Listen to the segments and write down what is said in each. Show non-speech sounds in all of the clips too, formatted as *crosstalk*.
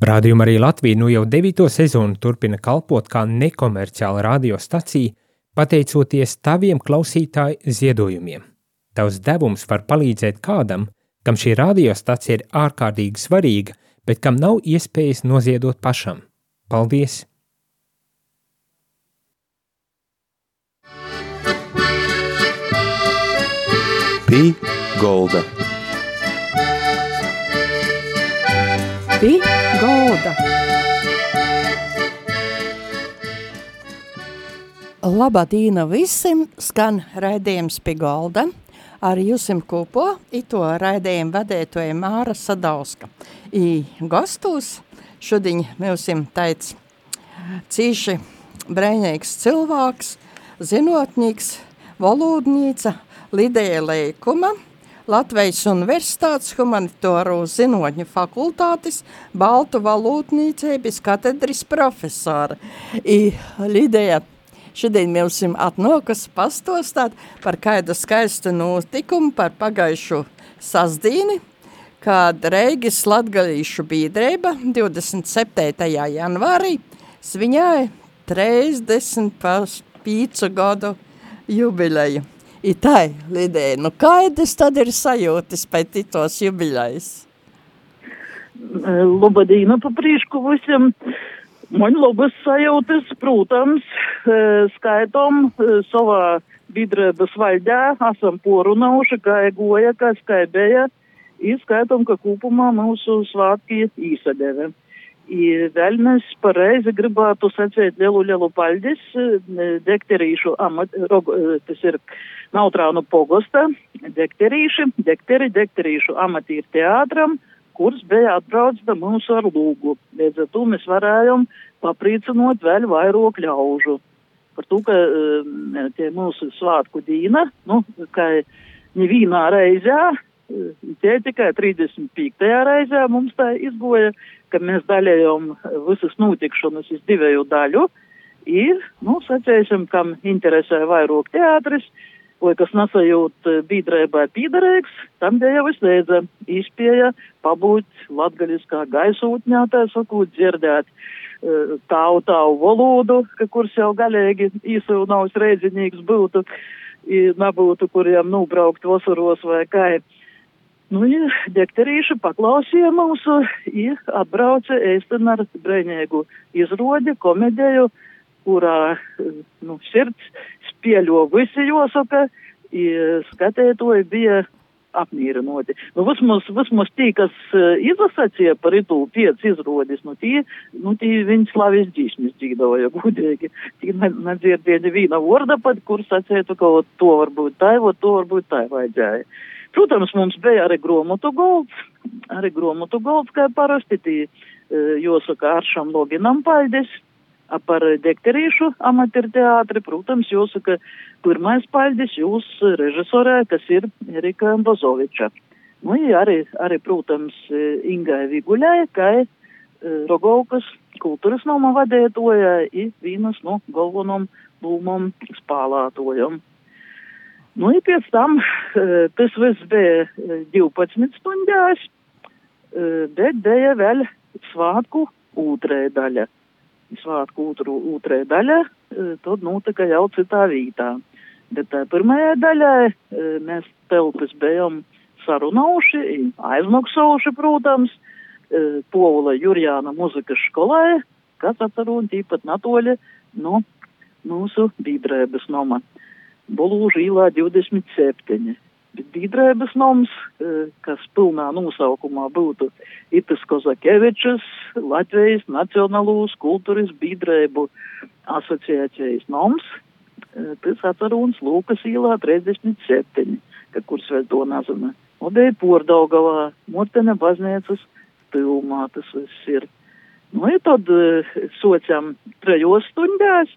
Rādījuma arī Latvija nu jau devīto sezonu turpina kalpot kā nekomerciāla radiostacija, pateicoties taviem klausītāju ziedojumiem. Tavs devums var palīdzēt kādam, kam šī radiostacija ir ārkārtīgi svarīga, bet kam nav iespējas noziedot pašam. Paldies! Pī Golda. Pī Golda. Labadīna visiem, skan raidījums pie Golda. Ar jūsim kūpo, ito raidījumu vadētoja Māra Sadauska. I gastos šodien mūsim teic cīši brēņīgs cilvēks, zinotnīgs, valodnīca, Lidija Leikuma, Latvijas Universitātes humanitāro zinoņu fakultātes Baltu valūtnīcības katedris profesora. I Lidija šodien mums ir atnokas pastostāt par kādu skaistu notikumu par pagājušu sasdīni, kad Reigis Latgalīšu biedrība 27. janvārī sviņāja 35 gadu jubileju. I tai, Lidija, nu kādas tad ir sajūtas pēc tos jubiļais? Labadīna pa prīšku visiem. Man labas sajūtas, protams, skaitom savā biedrības valdē, esam porunauši, kā goja, kā skaibēja, izskaitom, ka kopumā mūsu svātki īsadeve. I vēl mēs pareizi gribētu sacīt lielu, lielu paldies dekterīšu amat, rog, tas ir Nautrānu pogosta, dekterīši, dekteri, dekterīšu amatīru teātram, kurs bija atbrauc da mūsu ar lūgu. Līdz ar to mēs varējām paprīcinot vēl vairāk ļaužu. Par to, ka tie mūsu svātku dīna, nu, ka nevīnā reizē, tie tikai 35. reizē mums tā izgoja, ka mēs daļējām visas notikšanas iz divēju daļu. Ir, nu, sacēsim, kam interesē vairāk teātris, vai kas nesajūt biedrībai pīdarīgs, tam bija jau izliedza izpēja pabūt latgaļiskā gaisūtņā, tā sakot, dzirdēt tāu tāu valodu, ka kurs jau galīgi īsūnaus reidzinīgs būtu, nebūtu, kuriem nubraukt vasaros vai kā. Nu, ja dekterīši paklausīja mūsu, ja atbrauca ēsten ar brēņēgu izrodi, komedēju, kurā, nu, sirds spieļo visi jāsaka, skatētoji bija apmīrinoti. Nu, vismaz, vismaz tī, kas uh, izlasacīja par itu piec izrodis, nu, tī, nu, tī viņi slavis dzīšņas dzīvoja, gudīgi. Tī nedzirdēja neviena vorda pat, kur sacētu, ka to varbūt tā, to varbūt tā vajadzēja. Protams, mums bija arī gromotu golds, arī gromotu golds, kā parasti, tī, uh, jāsaka, aršam loginam paldies par dekterīšu amatirteātri, protams, jāsaka, pirmais paldies jūs režisorē, kas ir Erika Bozoviča. Nu, arī, arī, protams, Ingai Viguļai, kā Rogovkas kultūras nama vadētoja i vienas no galvenām lūmām spālātojam. Nu, i pēc tam tas viss bija 12 stundās, bet bija vēl svātku otrē daļa svētku otrē daļa, tad notika jau citā vītā. Bet tā pirmajā daļā mēs telpas bijām sarunauši, aizmaksājuši, protams, Povula Jurjāna muzikas skolē, kas atceru un tīpat natoļa no mūsu biedrēbas noma. Bolūža īlā 27 biedrēbas noms, kas pilnā nosaukumā būtu Itas Kozakevičas, Latvijas Nacionālūs kultūras biedrēbu asociācijas noms, tas atceruns Lūkas īlā 37, ka kurs vēl to nazana. Obēja Pordaugavā, Mortene baznīcas pilmā tas viss ir. Nu, ja tad sociam trejos stundās,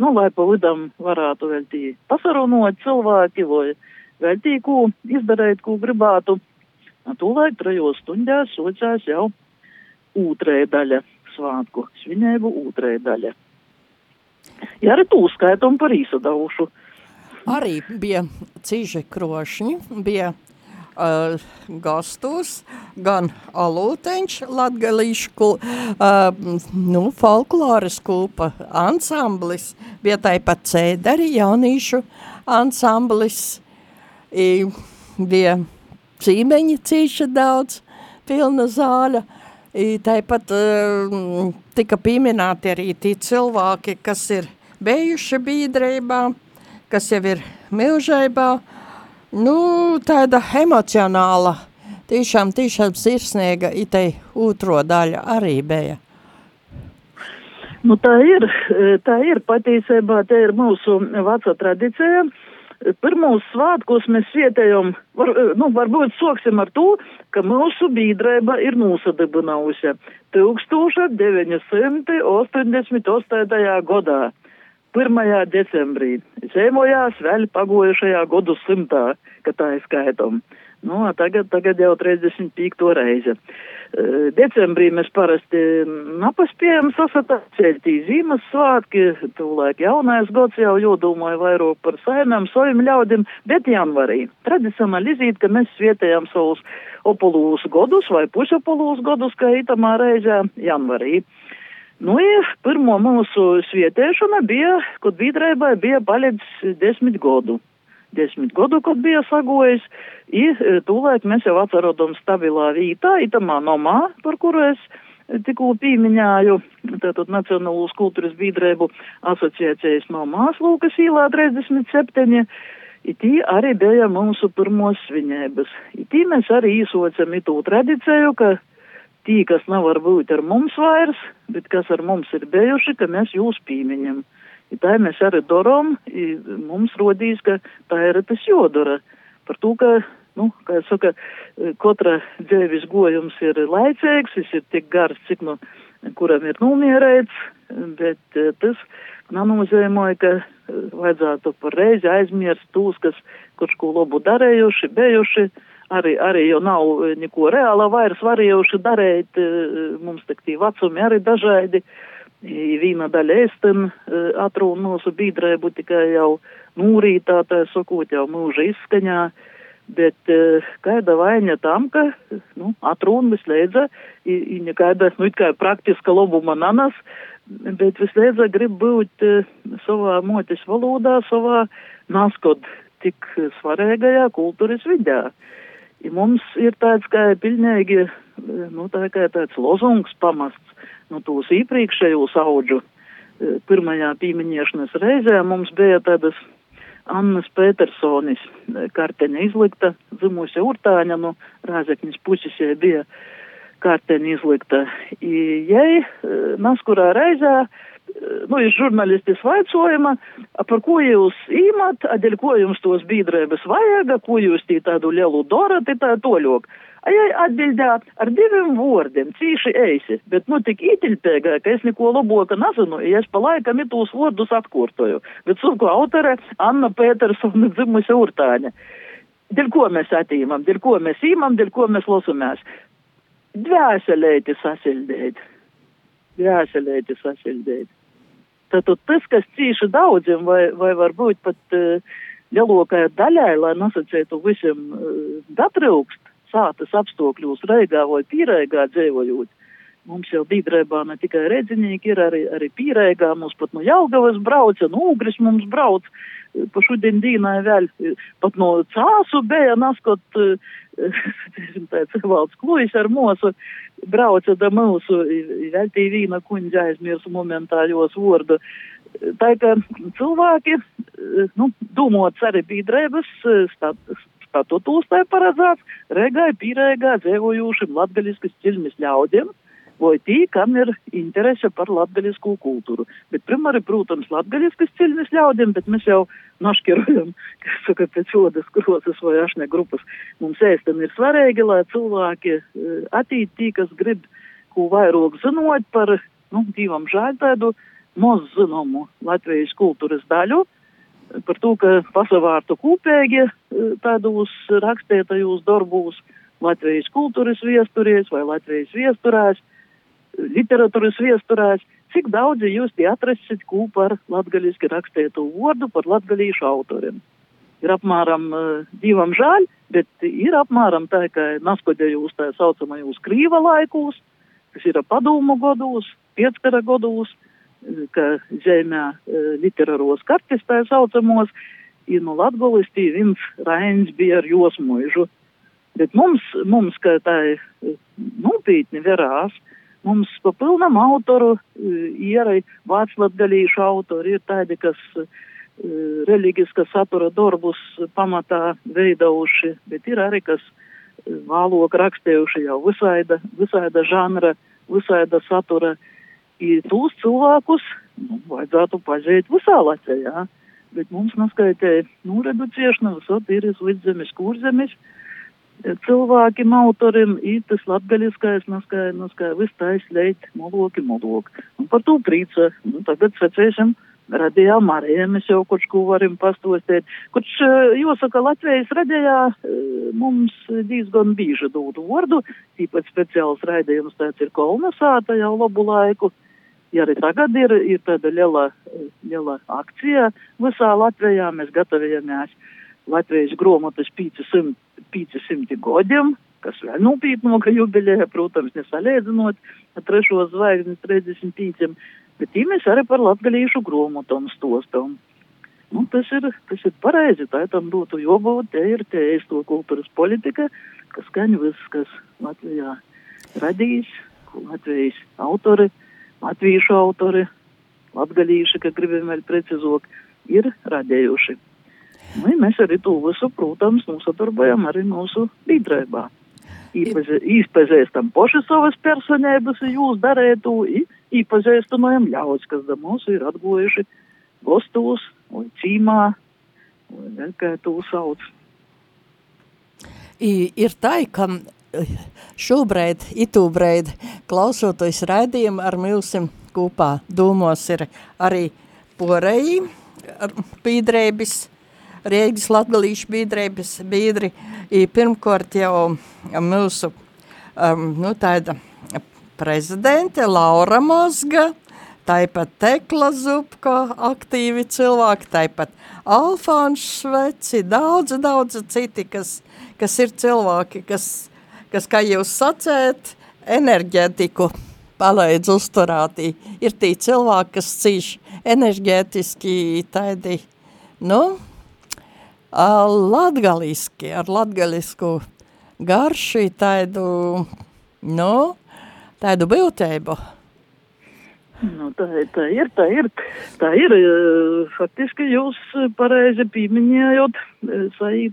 nu, lai pa vidam varētu vēl tī pasarunot cilvēki, vai vēl tī, ko izdarīt, ko gribētu. Tūlēk trejos stundās sociās jau otrē daļa svātku, svinēbu otrē daļa. Ja arī tū skaitom par īsadaušu. Arī bija cīži krošņi, bija uh, gastos, gan alūteņš, latgalīšu uh, nu, folkloras kulpa ansamblis, bija tāpat cēdari jaunīšu ansamblis, I, bija cīmeņi cīša daudz, pilna zāļa, I, tāpat uh, tika pieminēti arī tie cilvēki, kas ir bijuši biedrībā, kas jau ir milžaibā, nu, tāda emocionāla, tiešām, tiešām sirsniega itei otro daļa arī bija. Nu, tā ir, tā ir patiesībā, tā ir mūsu vecā tradīcija. Pirmos svētkos mēs svietējam, var, nu, varbūt soksim ar to, ka mūsu biedrība ir nosadibinājusi 1988. gadā. 1. decembrī. Sēmojās vēl pagojušajā godu simtā, kad tā ir skaitom. Nu, tagad, tagad jau 35. reize. Uh, decembrī mēs parasti napaspējam sasatāt zīmes svātki, tūlēk jaunais gads jau jūdomāja vairāk par saimēm, saviem ļaudim, bet janvarī. Tradicionāli izīt, ka mēs svietējam savus opolūs godus vai pusopolūs godus, kā itamā reizē janvarī. Nu, pirmo mūsu svietēšana bija, kad biedrībai bija palicis desmit godu. Desmit godu, kad bija sagojis, i tūlēk mēs jau atcerodam stabilā vītā, itamā nomā, par kuru es tikko pīmiņāju, tātad Nacionālūs kultūras biedrību asociācijas nomās Lūkas īlā 37. Itī arī bija mūsu pirmos svinības. Itī mēs arī īsocam itū tradiciju, ka tī, kas nevar būt ar mums vairs, bet kas ar mums ir bijuši, ka mēs jūs pīmiņam. I tā mēs arī dorom, mums rodīs, ka tā ir tas jodara. Par to, ka, nu, kā es saka, katra dzēvis gojums ir laicīgs, viņš ir tik gars, cik nu, kuram ir numierēts, bet tas nenozīmē, ka vajadzētu par reizi aizmirst tūs, kas, kurš ko labu darējuši, bijuši arī, arī jau nav neko reāla vairs varējuši darīt, mums tik tī vecumi arī dažādi. Vīna daļa ēstam atrūn mūsu biedrēbu tikai jau nūrītā, tā sakot, jau mūža izskaņā, bet kāda vaina tam, ka, nu, atrūn vislēdza, i nekāda, nu, it kā praktiska lobuma nanas, bet vislēdza grib būt savā motis valodā, savā naskot tik svarīgajā kultūras vidē. Ja mums ir tāds kā pilnīgi, nu tā kā tāds lozungs pamasts, nu tos iepriekšējos audžu pirmajā pīmiņiešanas reizē mums bija tādas Annas Petersonis karteņa izlikta, dzimusi urtāņa, nu Rāzekņas puses jai bija karteņa izlikta. I, jai naskurā reizē nu, iš žurnalistis vaicojama, par ko jūs īmat, adēļ ko jums tos biedrības vajaga, ko jūs tī tādu lielu dorat, tā toļok. A jai atbildēja ar diviem vārdiem, cīši eisi, bet nu tik ītilpēgā, ka es neko labāka nezinu, ja es pa laikam itūs vārdus atkurtoju. Bet suku autore Anna Petersona dzimusi urtāņa. Dēļ ko mēs attīmam, dēļ ko mēs īmam, dēļ ko mēs losamies. Dvēselēti sasildēt. Dvēselēti sasildēt. Tātad tas, kas cīši daudziem vai, vai varbūt pat uh, lielākajai daļai, lai nosacītu visiem uh, datrūkst, sātas apstākļos reigā vai pīrēgā dzīvojot. Mums jau biedrībā ne tikai redzinieki ir, arī, arī pīrēgā, mums pat no Jaugavas brauca, no Ugris mums brauc, pa šodien dīnai vēl, pat no Cāsu bija naskot, teiksim, tāds valsts klujas ar mūsu, brauca da mūsu, vēl tī vīna kuņģa aizmirsu momentā jos vārdu. Tā kā cilvēki, nu, domāts arī biedrības stat, statutūs tā paredzēts, regai pīrēgā dzīvojušiem latgaļiskas cilmes ļaudiem vai tī, kam ir interese par latgaļisku kultūru. Bet primāri, protams, latgaļiskas cilmes ļaudiem, bet mēs jau našķirojam, kas saka, pēc odas krosas vai ašne grupas. Mums ēstam ir svarīgi, lai cilvēki attīt tī, kas grib ko vairāk zinot par, nu, divam žēl tādu maz zinomu Latvijas kultūras daļu, par to, ka pasavārtu kopīgi tādos rakstētajos darbos Latvijas kultūras viesturēs vai Latvijas viesturēs literatūras viesturēs, cik daudzi jūs tie atrasit kū par latgaļiski rakstētu vārdu par latgaļīšu autoriem. ir apmēram uh, divam žāļ, bet ir apmēram tā, ka naskodējūs tā saucamajūs krīva laikūs, kas ir padomu godos, pieckara godos, ka zemē literāros kartes tā saucamos, ir no Latgolis tī viens Rains bija ar josmoižu. Bet mums, mums, ka tā nopietni verās, mums pa pilnam autoru ierai vācu latgalīšu autori ir tādi, kas reliģiska satura darbus pamatā veidauši, bet ir arī, kas vāloka rakstējuši jau visaida, visaida žanra, visaida satura. I tūs cilvēkus nu, vajadzētu pazīt visā Latvijā, bet mums naskaitē, nu, reduciešana visot ir līdz zemes, kur zemes cilvēkiem, autorim, ir tas latgaļiskais, naskai, naskai, viss tais leit, moloki, moloki. Un par to prīca, nu, tagad secēsim radījā Marija, mēs jau kaut ko varam pastostēt. Kurš, jāsaka, Latvijas radījā mums diezgan bīža dūdu vārdu, tīpat speciāls raidījums tāds ir kolonizāta jau labu laiku. Ja arī tagad ir, ir tāda liela, liela akcija visā Latvijā, mēs gatavojamies Latvijas gromotas 500, 500 godiem, kas vēl nopietnāka jubileja, protams, nesalīdzinot ar trešo zvaigzni 35 bet tī mēs arī par latgalīšu gromotam stostam. Nu, tas ir, tas ir pareizi, tā tam būtu jābūt, te ir te eisto kultūras politika, kas skaņ viss, kas Latvijā radījis, ko Latvijas autori, latviešu autori, latgalīši, ka gribam vēl precizot, ir radējuši. Nu, mēs arī to visu, protams, nosadarbojam arī mūsu biedrībā. Īpazīstam paši savas personības, jūs darētu, īpazīstamajam ļaudis, kas da mūs ir atgojuši gostos vai cīmā, vai kā to sauc. I, ir tā, ka šobrīd, itūbrīd, klausoties raidījumu ar milsim kopā dūmos ir arī poreji, pīdrēbis, Riegas latgalīšu biedrības biedri, i pirmkort jau mūsu um, nu, tāda prezidente Laura Mozga, tāpat Tekla Zupko, aktīvi cilvēki, tāpat Alfons Šveci, daudz, daudz citi, kas, kas ir cilvēki, kas, kas, kā jūs sacēt, enerģētiku palaidz uzturētī. Ir tī cilvēki, kas cīš enerģētiski tādi, nu, latgaliski, ar latgalisku garšu, tādu, nu, tādu būtību. Nu, tā, tā ir, tā ir, tā ir. Faktiski jūs pareizi pieminējot,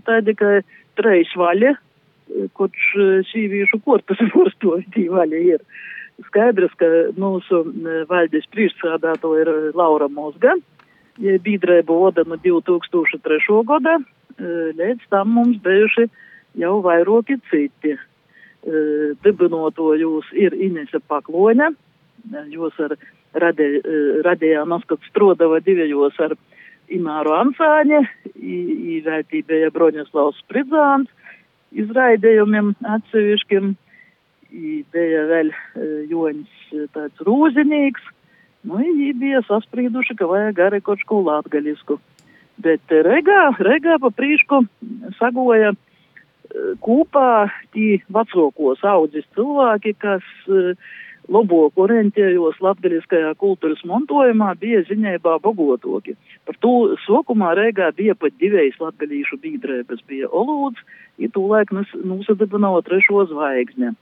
tādi, ka treis vaļa, kurš sīvīšu korpus *laughs* vorstovi vaļa ir. Skaidrs, ka mūsu valdes priekšsādāto ir Laura Mozga, biedrība voda no 2003. gada, līdz tam mums bijuši jau vairāki citi. Dibinotojūs ir Inese Pakloņa, jūs ar radē, radējā Maskats Strodava divējos ar Imāru Ansāņa, īvērtībēja Broņaslavs Spridzāns, izraidējumiem atsevišķiem, bija vēl Joņs tāds rūzinīgs, Nu, viņi bija sasprīduši, ka vajag arī kaut ko latgaļisku. Bet regā, regā pa prīšku sagoja kopā tī vecākos audzis cilvēki, kas labāk orientējos latgaļiskajā kultūras montojumā, bija ziņībā bogotoki. Par to sokumā Rīgā bija pat divējas latgaļīšu bīdrēbas, bija Olūds, ja tūlaik nusadibināja trešo zvaigzne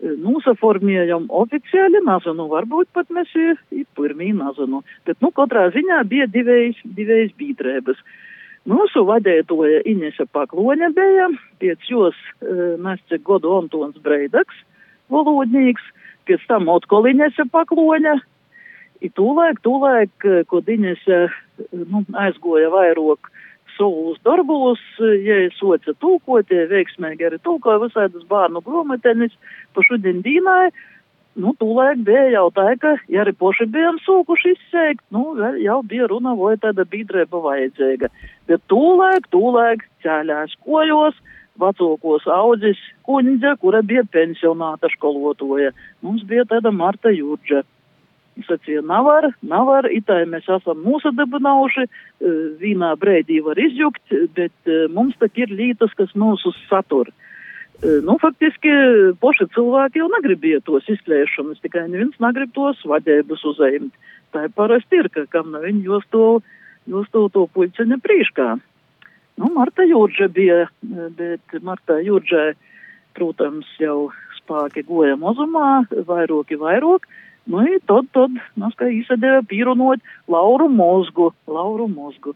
nosaformējam oficiāli nazanu, varbūt pat mēs ir pirmī nazanu, bet, nu, katrā ziņā bija divējs, divējs bītrēbas. Mūsu vadētoja Inese Pakloņa bija, pēc jos uh, nesce godu Antons Breidaks, valodnīgs, pēc tam otkol Inese Pakloņa, I tūlaik, tūlaik, kad Inese nu, aizgoja vairāk savus darbos, ja soca tūkot, ja veiksmīgi arī tūkoja visādas bērnu grāmatenis, pa šodien dīnai, nu, tūlēk bija jau tā, ka, ja arī poši bijām sūkuši izsēkt, nu, jau bija runa, vai tāda bīdrēba vajadzīga. Bet tūlēk, tūlēk ķēļās kojos, vecākos audzis kundze, kura bija pensionāta skolotoja. Mums bija tāda Marta Jurģa. Sacīja, navar, navar, itai mēs esam mūsadabinājuši, e, vienā brēdī var izjukt, bet e, mums tak ir lītas, kas mūsu satur. E, Nu, faktiski poši cilvēki jau negribēja tos izklēšanas, tikai neviens negrib tos vadības uzaimt. Tā ir parasti ir, ka kam nav viņi jūs to, jūs to, to puļceņa prīškā. Nu, Marta Jūrža bija, bet Marta Jūržai, protams, jau spāki goja mozumā, vairoki vairok. Nu, i tad, tad, mums īsadēja pīrunot Lauru Mozgu, Lauru Mozgu.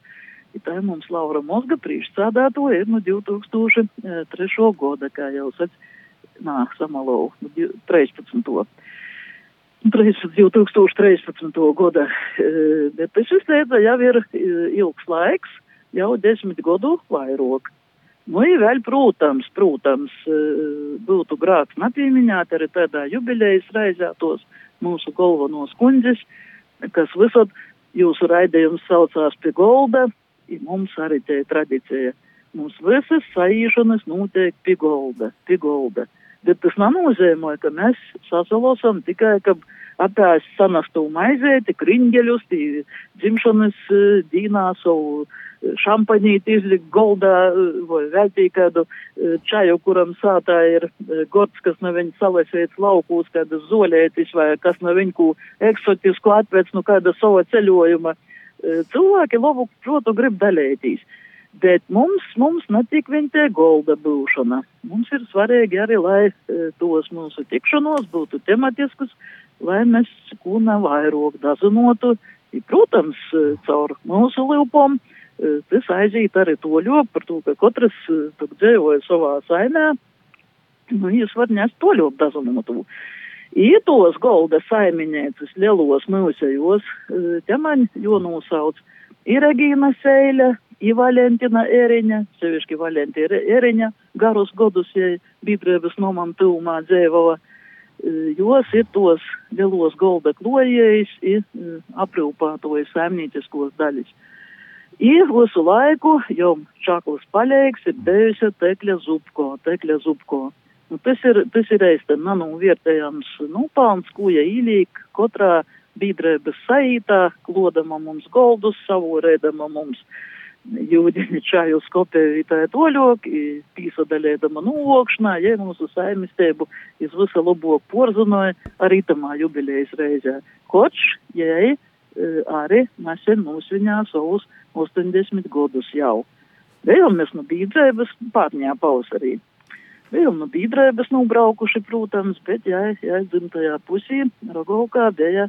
I tā ir mums Laura Mozga priekšsādāto ir no 2003. gada, kā jau sac, nā, samalau, no 13. 2013. gada, bet tas izteica jau ir e, ilgs laiks, jau desmit gadu vairāk. Nu, ir vēl, protams, protams, e, būtu grāts nepieminēt arī tādā jubilejas reizē tos mūsu galvenos kundzes, kas visad jūsu raidījums saucās pie golda, i mums arī te ir tradicija. Mums visas saīšanas notiek pie golda, pie golda. Bet tas nenozīmē, ka mēs sasalosam tikai, ka apēst sanastu maizēti, kriņģeļus, tī dzimšanas eh, dīnā savu eh, šampanīti izlikt goldā eh, vai veltī kādu eh, čaju, kuram sātā ir eh, gods, kas no viņa salasēts laukūs, kādas zoļētis vai kas no viņa kū eksotisku atvec no kāda sava ceļojuma. Eh, Cilvēki labu, protu, grib dalētīs. Bet mums, mums netik viņa tie golda būšana. Mums ir svarīgi arī, lai e, tos mūsu tikšanos būtu tematiskus, lai mēs kūna vairāk dazinotu. Protams, caur mūsu lūpām tas aiziet arī to ļop par to, ka katrs tur dzīvoja savā saimē. Nu, jūs var nest to ļop dazinotu. Ietos golda saiminieces lielos mūsejos, te man jo nosauc. Ir Regīna Seile, ir Valentina Eriņa, sevišķi Valentina Eriņa, garus godus, ja biedrības nomam tūmā dzēvova. E, Jos ir tos lielos golda klojējs, ir e, aprūpātojas saimnieciskos daļas. Ir visu laiku, jau čaklas paļēks, ir bijusi tekļa zubko, tekļa zubko. Nu, tas ir, tas ir reizte nanu vietējams, nu, palns, kuja īlīk, katrā biedrības saītā, klodama mums goldus, savorēdama mums jūdiņa *laughs* čaju skopēvītāja toļok, pīsadalēdama nūokšanā, ja mūsu saimistēbu iz visa labok porzinoja arī tamā jubilejas reizē. Koč, jai, arī nesen mūsviņā savus 80 gadus jau. Vēl mēs no bīdrēbas pārņā pavasarī. Vēl no bīdrēbas nobraukuši, protams, bet jai, jai dzimtajā pusī Rogovkā bija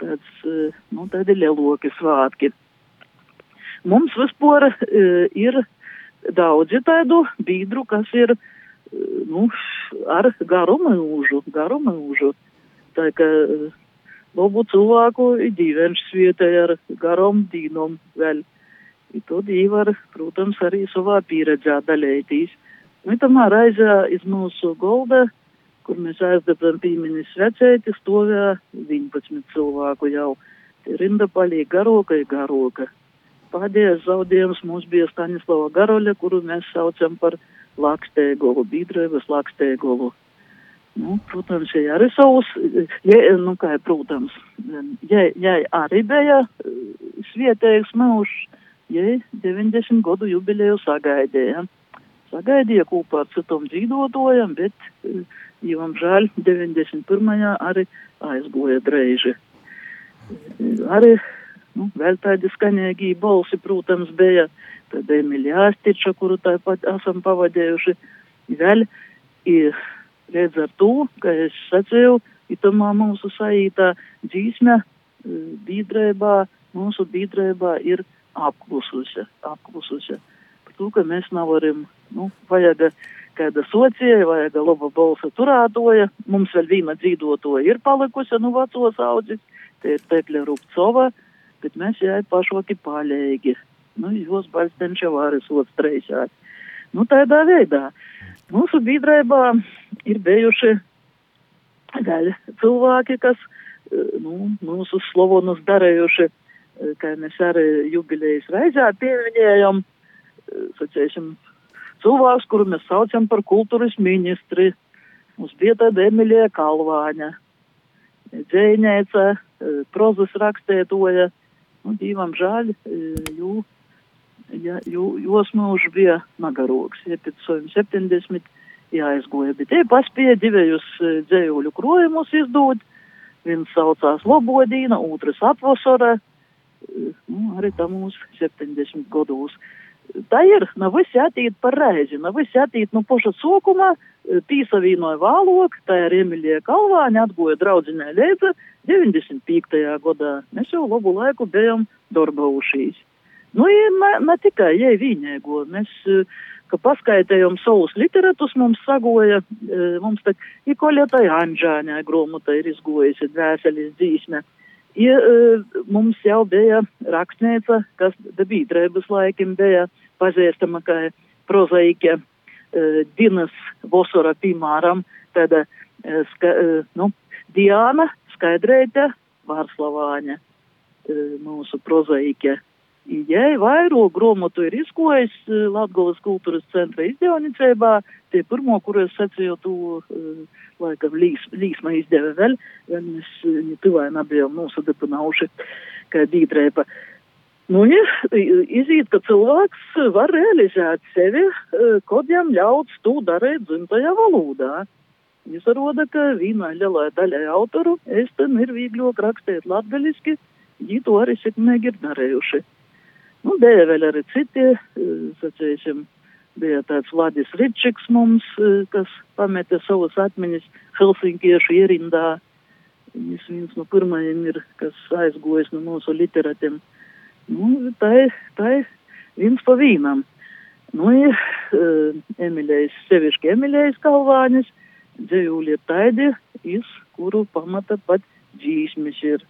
tāds, nu, tādi lieloki svātki. Mums vispār e, ir daudzi tādu biedru, kas ir, e, nu, ar garu mūžu, garu mūžu. Tā kā e, labu cilvēku ir dīvenš svietai ar garom dīnom vēl. I to dīvar, protams, arī savā pieredzē daļētīs. Nu, tamā raizē iz mūsu golda, kur mēs aizdabam pīmenis vecēti, stovē 11 cilvēku jau. Rinda palīja garoka, garoka. Pēdējais zaudējums mums bija Stanislava Garoļa, kuru mēs saucam par lakstēgolu, bīdrēvas lakstēgolu. Nu, protams, ja arī savus, ja, nu kā, protams, ja, ja arī bija svietējs mūžs, ja 90 gadu jubileju sagaidīja. Sagaidīja kopā ar citom dzīvotojam, bet, jām žēl, 91. arī aizgoja dreiži. Arī Nu, vēl tādi skaņīgi balsi, protams, bija tāda Emilija Astiča, kuru tāpat esam pavadējuši. Vēl ir redz ar to, ka es sacīju, itamā mūsu saītā dzīsme bīdrēbā, mūsu bīdrēbā ir apklususi, apklususi. Par to, ka mēs nevaram, nu, vajag kāda socija, vajag laba balsa turētoja. Mums vēl viena dzīvotoja ir palikusi, nu, vecos audzis, te ir Tekļa Rupcova bet mēs jai pašoki paļēgi. Nu, jūs balstenča varas otstrēsāt. Nu, tādā veidā. Mūsu biedrībā ir bijuši vēl cilvēki, kas nu, mūsu slovonus darējuši, kā mēs arī jubilejas reizē pieminējam, sacēsim, cilvēks, kuru mēs saucam par kultūras ministri. Mums bija tāda Emilija Kalvāņa. dzēņēca, prozas rakstētoja, nu, dīvam žāļ, jū, ja, jū, jos mūži bija nagaroks, ja pēc saviem 70 jāizgoja, bet te paspēja divējus dzējuļu krojumus izdot, viens saucās Lobodīna, otrs Atvosora, nu, arī tā mūsu 70 gados. Tā ir, nav visi attīt par reizi, nav visi attīt no poša sokuma, pīsavīnoja vālok, tā ir Emilija Kalvāņa, atgoja draudzinē Leidza 95. gadā. Mēs jau labu laiku bijām darbaušīs. Nu, ja ne, ne tikai, ja viņēgo, mēs, ka paskaitējām savus literatus, mums sagoja, mums tā, ir koļetai Anžāņā gromota ir izgojusi dvēseles dzīsme. Ja, mums jau bija rakstnīca, kas debītrēbas laikim bija pazīstama kā prozaike Dinas Vosora, piemēram, tāda ska, nu, Diana Skaidrēta Vārslavāņa, mūsu prozaike. Jai vairo gromotu ir izkojis Latgolas kultūras centra izdevnicībā, tie pirmo, kur es sacīju, tu laikam līs, līsma izdeva vēl, ja mēs viņi tuvai nebijām nosadapinājuši, kā dīdrēpa. Nu, ja izīt, ka cilvēks var realizēt sevi, kad jam ļauts to darīt dzimtajā valodā. Izrāda, ka vienai lielai daļai autoru es tam ir vieglāk rakstīt latgaliski, viņi to arī sekmīgi ir darējuši. Nu, bija vēl arī citi, sacīsim, bija tāds Vladis Ričiks mums, kas pameta savas atmiņas Helsinkiešu ierindā. Viņš viens no pirmajiem ir, kas aizgojas no mūsu literatiem. Nu, tai, tai viens pa vīnam. Nu, ir uh, Emilijas, sevišķi Emilijas Kalvānis, dzējūļi ir taidi, iz kuru pamata pat dzīsmes ir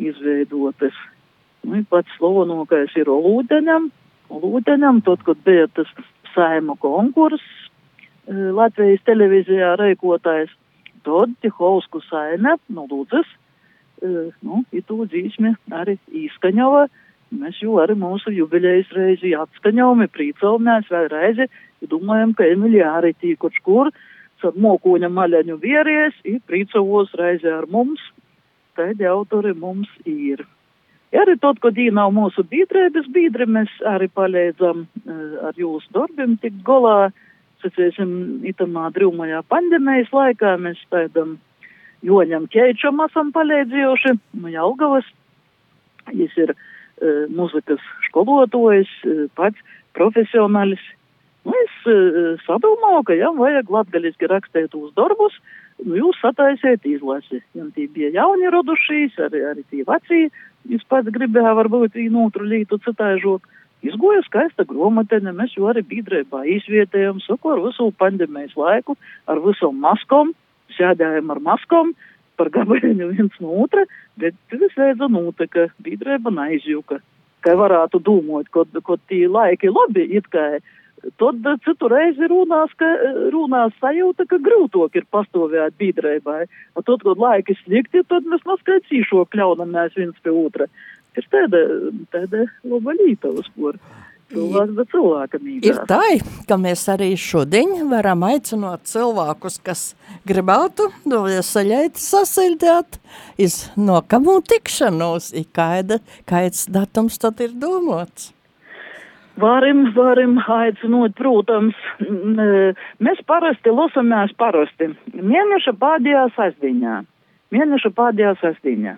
izveidotas. Nu, pats slavenākais ir Olūdeņam. Olūdeņam, tad, kad bija tas saima konkurss Latvijas televīzijā reikotājs, tad Tihovsku saime, nu, lūdzas, nu, itū dzīsmi arī īskaņova. Mēs jau arī mūsu jubilejas reizi atskaņojam, prīcamies vēl reizi, domājam, ka Emilija arī tīkoč kur, ar mokoņa maļaņu vieries, ir prīcavos reizi ar mums, tad autori mums ir. Ja arī tot, kad dī nav mūsu biedrības biedri, mēs arī palīdzam uh, ar jūsu darbiem tikt golā. Sacīsim, itamā drūmajā pandēmijas laikā mēs tādam Joņam Keičam esam palīdzējuši no Jelgavas. Viņš ir uh, muzikas skolotājs, uh, pats profesionālis. Nu, es uh, sadomāju, ka jām vajag latgaliski rakstīt uz darbus, nu, jūs sataisiet izlasi. Jām tī bija jauni rodušīs, arī, arī tī vecī Viņš pats gribēja varbūt vienu otru lītu citāžot. Izgoja skaista gromatiņa, mēs jau arī biedrībā izvietējam, saku ar visu pandēmijas laiku, ar visām maskom, sēdējam ar maskom, par gabaliņu viens no otra, bet visveidza notika, biedrība neizjuka. Kā varētu domāt, kad, kad tī laiki labi, it kā tad citu reizi runās, ka runās sajūta, ka grūtok ir pastāvēt biedrībai. Tad, kad laiki slikti, tad mēs noskaidrīšo kļaunamies viens pie otra. Ir tāda, tāda laba līta uz kur. Ir tā, ka mēs arī šodien varam aicināt cilvēkus, kas gribētu noviesaļēt, sasildīt, iz nokamu tikšanos, kāda, kāds datums tad ir domāts. Varam, varam aicinot, protams, mēs parasti losamies parasti. Mēneša pēdējā sasdiņā. Mēneša pēdējā sasdiņā.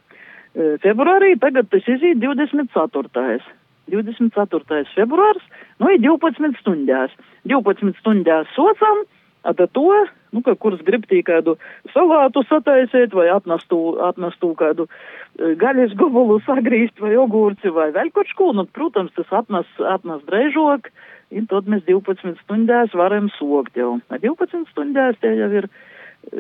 Februārī tagad tas izīt 24. 24. februārs, nu ir 12 stundās. 12 stundās socam, Ata to, nu, ka kuras grib tī kādu salātu sataisīt vai atnestu, atnestu kādu gaļas gobulu *laughs* sagrīst vai ogurci vai vēl kaut ko, nu, protams, tas atnes, atnes dreižok, un tad mēs 12 stundās varam sokt jau. 12 stundās tie jau ir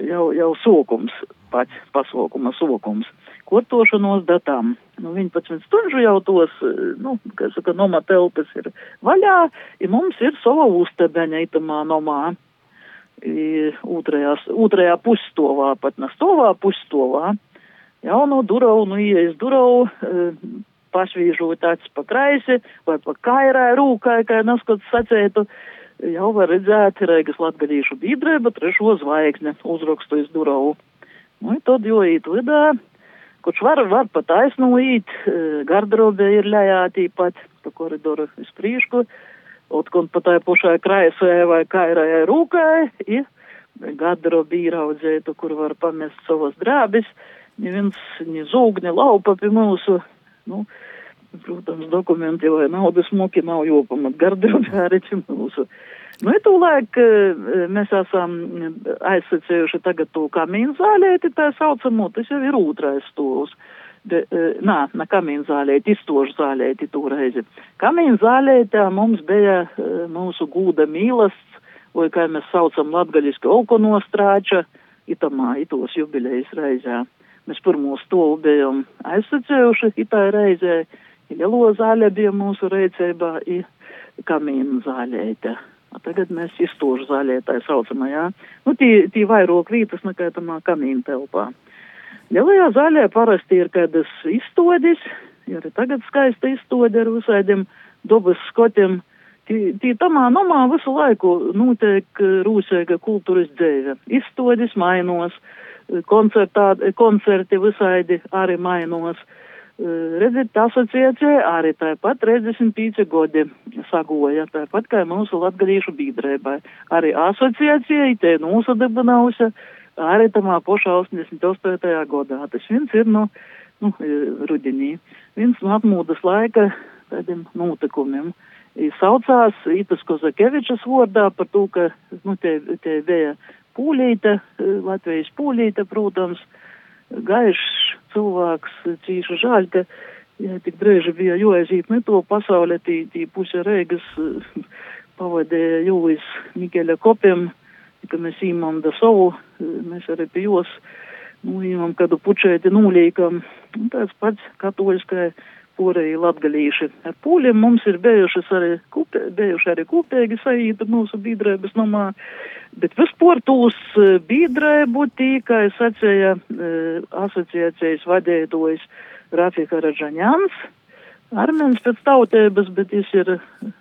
jau, jau sokums, pats pasaukuma sokums. Kortošanos datām. Nu, 11 stundu jau tos, nu, kā saka, nomā telpas ir vaļā, ja mums ir sava uztebeņa itamā nomā otrajā, otrajā pusstovā, pat ne stovā, pusstovā. Jauno durau, nu ieejas durau, pašvīžot acis pa kraisi vai pa kairē rūkai, kā neskot sacētu, jau var redzēt Reigas latgadīšu biedrība trešo zvaigzne uzrakstu iz durau. Nu, tad jau īt vidā, kurš var, var pat aiznoīt, garderobē ir ļajā tīpat, pa koridoru uz priekšu, otkon pa tai pušai kraisē vai kairajai rūkai, i garderobi īraudzētu, kur var pamest savas drābis, neviens, ne zūg, ne laupa pie mūsu, nu, protams, dokumenti vai naudas moki nav jopamat garderobi *laughs* arī pie mūsu. Nu, ja tūlēk mēs esam aizsacējuši tagad to kamīnu zālēti, tā saucamo, tas jau ir otrais stūls. De, nā, ne kamīnu zālēti, izstošu zālēti toreiz. Kamīnu zālētā mums bija mūsu gūda mīlasts, vai kā mēs saucam latgaļiski olkonostrāča, itamā, itos jubilejas reizē. Mēs pirmo stolu bijām aizsacējuši itā reizē, lielo zālē bija mūsu reicībā, i kamīnu zālētā. Tagad mēs izstožu zaļie tā saucamajā. Nu, tī, tī vairāk vītas nekā tamā kamīna telpā. Lielajā zaļē parasti ir kādas izstodis, ir tagad skaista izstodi ar visādiem dabas skotiem. Tī, tī tamā nomā visu laiku notiek rūsēga kultūras dzēve. Izstodis mainos, koncerti visādi arī mainos. Redziet, asociācija arī tāpat 35 gadi sagoja, tāpat kā mūsu latgadīšu biedrībai. Arī asociācija te nosadibinājusi arī tamā pošā 88. gadā. Tas viens ir no, nu, rudenī, viens no apmūdas laika tādiem notikumiem. Saucās Itas Kozakevičas vārdā par to, ka, nu, te, te bija pūlīte, Latvijas pūlīte, protams, gaišs cilvēks, cīši žēl, ka ja, tik drēži bija joaiziet ne to pasaulē, tī, tī puse reigas pavadīja jūlis Mikeļa kopiem, ka mēs īmam da savu, mēs arī pie jos, nu, īmam kādu pučēti nūlīkam, un tāds pats katoļskai porēji latgalīši. Ar pūļiem mums ir bijušas arī, kūpē, bijuši arī kūpēgi saīta mūsu biedrēbas nomā, bet vispār tūs biedrēbu tīkai sacēja e, asociācijas vadētojas Rafika Ražaņans, armēns pēc tautības, bet viņš ir,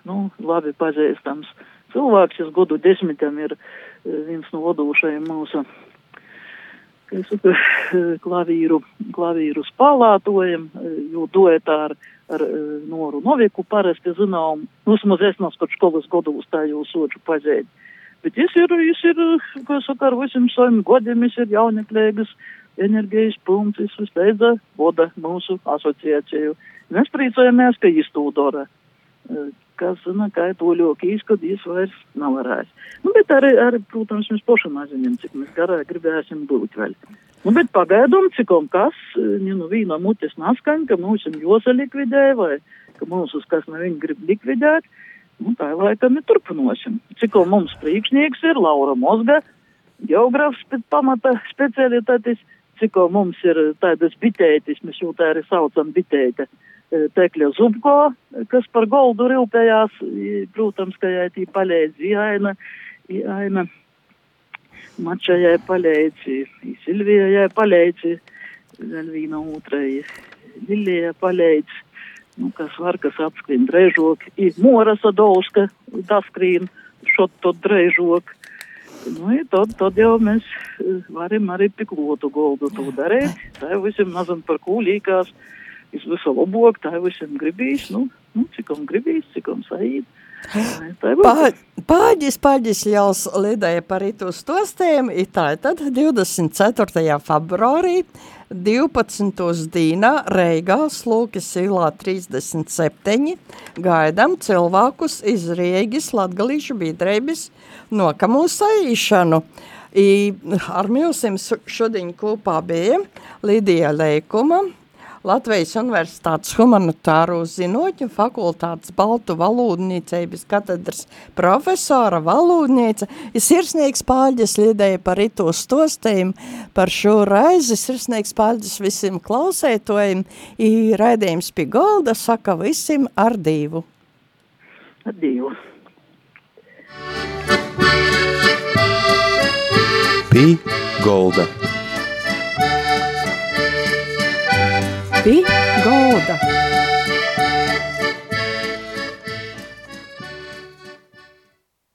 nu, labi pazīstams cilvēks, šis godu desmitam ir viens no vadošajiem mūsu es saku, *laughs* klavīru, klavīru spēlētojiem, jo duetā ar, ar Noru Noviku parasti zinām, nu, vismaz es no skot školas godos tā jau soču pazēd. Bet es ir, es ir, kā saka, ar visiem saviem godiem, es ir jauneklēgas enerģijas punkts, es visleidza voda mūsu asociāciju. Mēs priecājamies, ka viņš to dara kas, to ļoti izskatīs, vairs nav varējis. Nu, bet arī, arī, protams, mēs pašam nezinām, cik mēs garā gribēsim būt vēl. Nu, bet pagaidām, cikom kas, ja nu vīna mutes naskaņ, ka mums ir jāsalikvidē, vai ka mūsus kas no viņa grib likvidēt, nu, tā laikam ir turpinosim. Ciko mums priekšnieks ir Laura Mozga, geogrāfs pēc pamata specialitātes, ciko mums ir tādas bitētis, mēs jau tā arī saucam bitēte. Tekļa Zubko, kas par goldu rūpējās, protams, ka jai tī palīdz Jāina, Jāina Mača jai palīdz, Silvija jai palīdz, vēl viena otrai Lilija palīdz, nu, kas var, kas apskrien drežok, i Mora Sadovska, daskrien, šot to drežok. Nu, tad, tad jau mēs varam arī piklotu goldu to darīt, tā jau visam mazam par kūlīkās. Cool es visu labāk, tā visam gribīs, nu, nu cikam gribīs, cikam saīt. Pāģis, pāģis jau lidēja par itu stostēm, itā tad 24. februārī 12. dīnā Reigā Slūkis ilā 37 gaidam cilvēkus iz Riegis latgalīšu biedrēbis nokamu saīšanu. I, ar milsim šodien kopā bija Lidija Leikuma, Latvijas Universitātes humanitāro zinoķu fakultātes baltu valūdniecības katedras profesora valūdniece. Ir sirsnīgs pāļģis liedēja par ito stostējumu, par šo raizi sirsnīgs pāļģis visiem klausētojiem. Ir raidījums pie golda, saka visiem ar divu. Ar divu. Pie golda. Pie golda.